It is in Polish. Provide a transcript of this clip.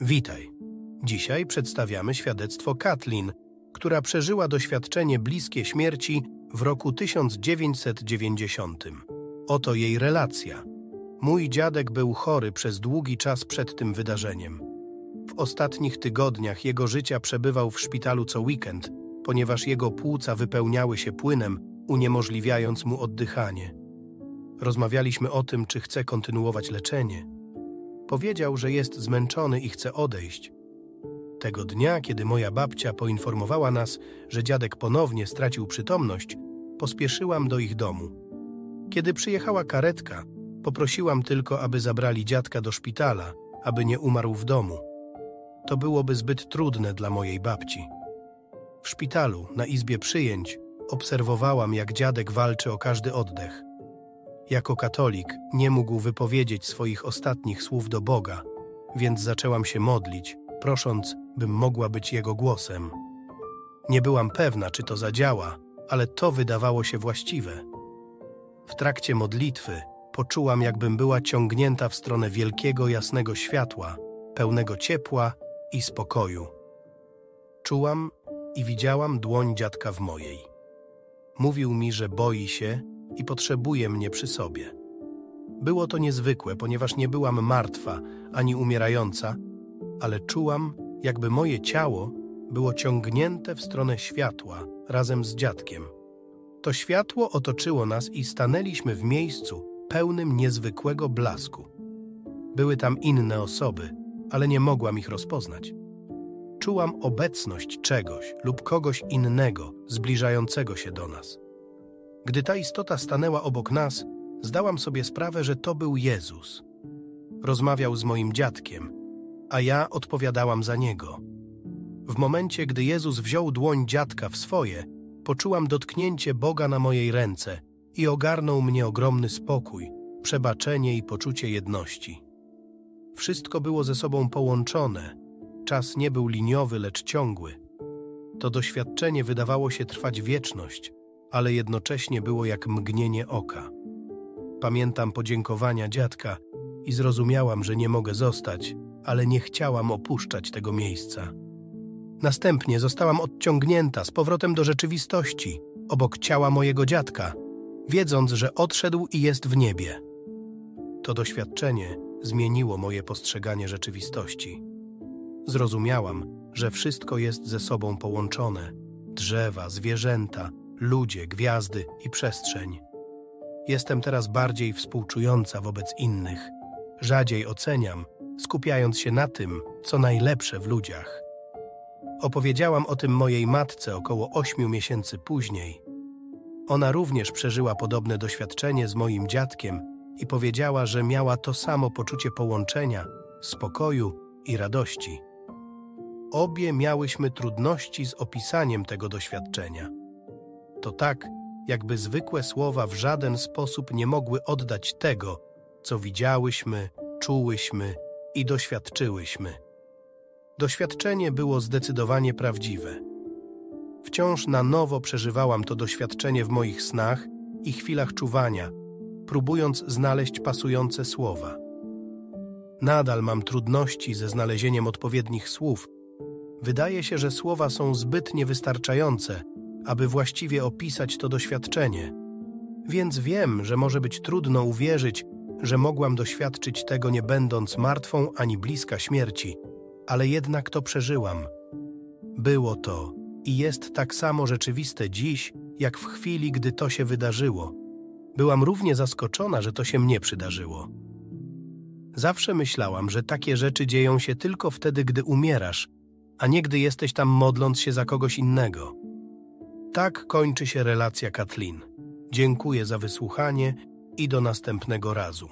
Witaj. Dzisiaj przedstawiamy świadectwo Katlin, która przeżyła doświadczenie bliskie śmierci w roku 1990. Oto jej relacja. Mój dziadek był chory przez długi czas przed tym wydarzeniem. W ostatnich tygodniach jego życia przebywał w szpitalu co weekend, ponieważ jego płuca wypełniały się płynem, uniemożliwiając mu oddychanie. Rozmawialiśmy o tym, czy chce kontynuować leczenie. Powiedział, że jest zmęczony i chce odejść. Tego dnia, kiedy moja babcia poinformowała nas, że dziadek ponownie stracił przytomność, pospieszyłam do ich domu. Kiedy przyjechała karetka, poprosiłam tylko, aby zabrali dziadka do szpitala, aby nie umarł w domu. To byłoby zbyt trudne dla mojej babci. W szpitalu, na izbie przyjęć, obserwowałam, jak dziadek walczy o każdy oddech. Jako katolik nie mógł wypowiedzieć swoich ostatnich słów do Boga, więc zaczęłam się modlić, prosząc, bym mogła być Jego głosem. Nie byłam pewna, czy to zadziała, ale to wydawało się właściwe. W trakcie modlitwy poczułam, jakbym była ciągnięta w stronę wielkiego, jasnego światła, pełnego ciepła i spokoju. Czułam i widziałam dłoń dziadka w mojej. Mówił mi, że boi się i potrzebuje mnie przy sobie. Było to niezwykłe, ponieważ nie byłam martwa ani umierająca, ale czułam, jakby moje ciało było ciągnięte w stronę światła razem z dziadkiem. To światło otoczyło nas i stanęliśmy w miejscu pełnym niezwykłego blasku. Były tam inne osoby, ale nie mogłam ich rozpoznać. Czułam obecność czegoś lub kogoś innego zbliżającego się do nas. Gdy ta istota stanęła obok nas, zdałam sobie sprawę, że to był Jezus. Rozmawiał z moim dziadkiem, a ja odpowiadałam za niego. W momencie, gdy Jezus wziął dłoń dziadka w swoje, poczułam dotknięcie Boga na mojej ręce i ogarnął mnie ogromny spokój, przebaczenie i poczucie jedności. Wszystko było ze sobą połączone, czas nie był liniowy, lecz ciągły. To doświadczenie wydawało się trwać wieczność, ale jednocześnie było jak mgnienie oka. Pamiętam podziękowania dziadka i zrozumiałam, że nie mogę zostać, ale nie chciałam opuszczać tego miejsca. Następnie zostałam odciągnięta z powrotem do rzeczywistości, obok ciała mojego dziadka, wiedząc, że odszedł i jest w niebie. To doświadczenie zmieniło moje postrzeganie rzeczywistości. Zrozumiałam, że wszystko jest ze sobą połączone drzewa, zwierzęta, ludzie, gwiazdy i przestrzeń. Jestem teraz bardziej współczująca wobec innych, rzadziej oceniam, skupiając się na tym, co najlepsze w ludziach. Opowiedziałam o tym mojej matce około ośmiu miesięcy później. Ona również przeżyła podobne doświadczenie z moim dziadkiem i powiedziała, że miała to samo poczucie połączenia, spokoju i radości. Obie miałyśmy trudności z opisaniem tego doświadczenia. To tak, jakby zwykłe słowa w żaden sposób nie mogły oddać tego, co widziałyśmy, czułyśmy i doświadczyłyśmy. Doświadczenie było zdecydowanie prawdziwe. Wciąż na nowo przeżywałam to doświadczenie w moich snach i chwilach czuwania, próbując znaleźć pasujące słowa. Nadal mam trudności ze znalezieniem odpowiednich słów. Wydaje się, że słowa są zbyt niewystarczające, aby właściwie opisać to doświadczenie. Więc wiem, że może być trudno uwierzyć, że mogłam doświadczyć tego nie będąc martwą ani bliska śmierci, ale jednak to przeżyłam. Było to i jest tak samo rzeczywiste dziś, jak w chwili, gdy to się wydarzyło. Byłam równie zaskoczona, że to się mnie przydarzyło. Zawsze myślałam, że takie rzeczy dzieją się tylko wtedy, gdy umierasz, a nie gdy jesteś tam modląc się za kogoś innego. Tak kończy się relacja Katlin. Dziękuję za wysłuchanie i do następnego razu.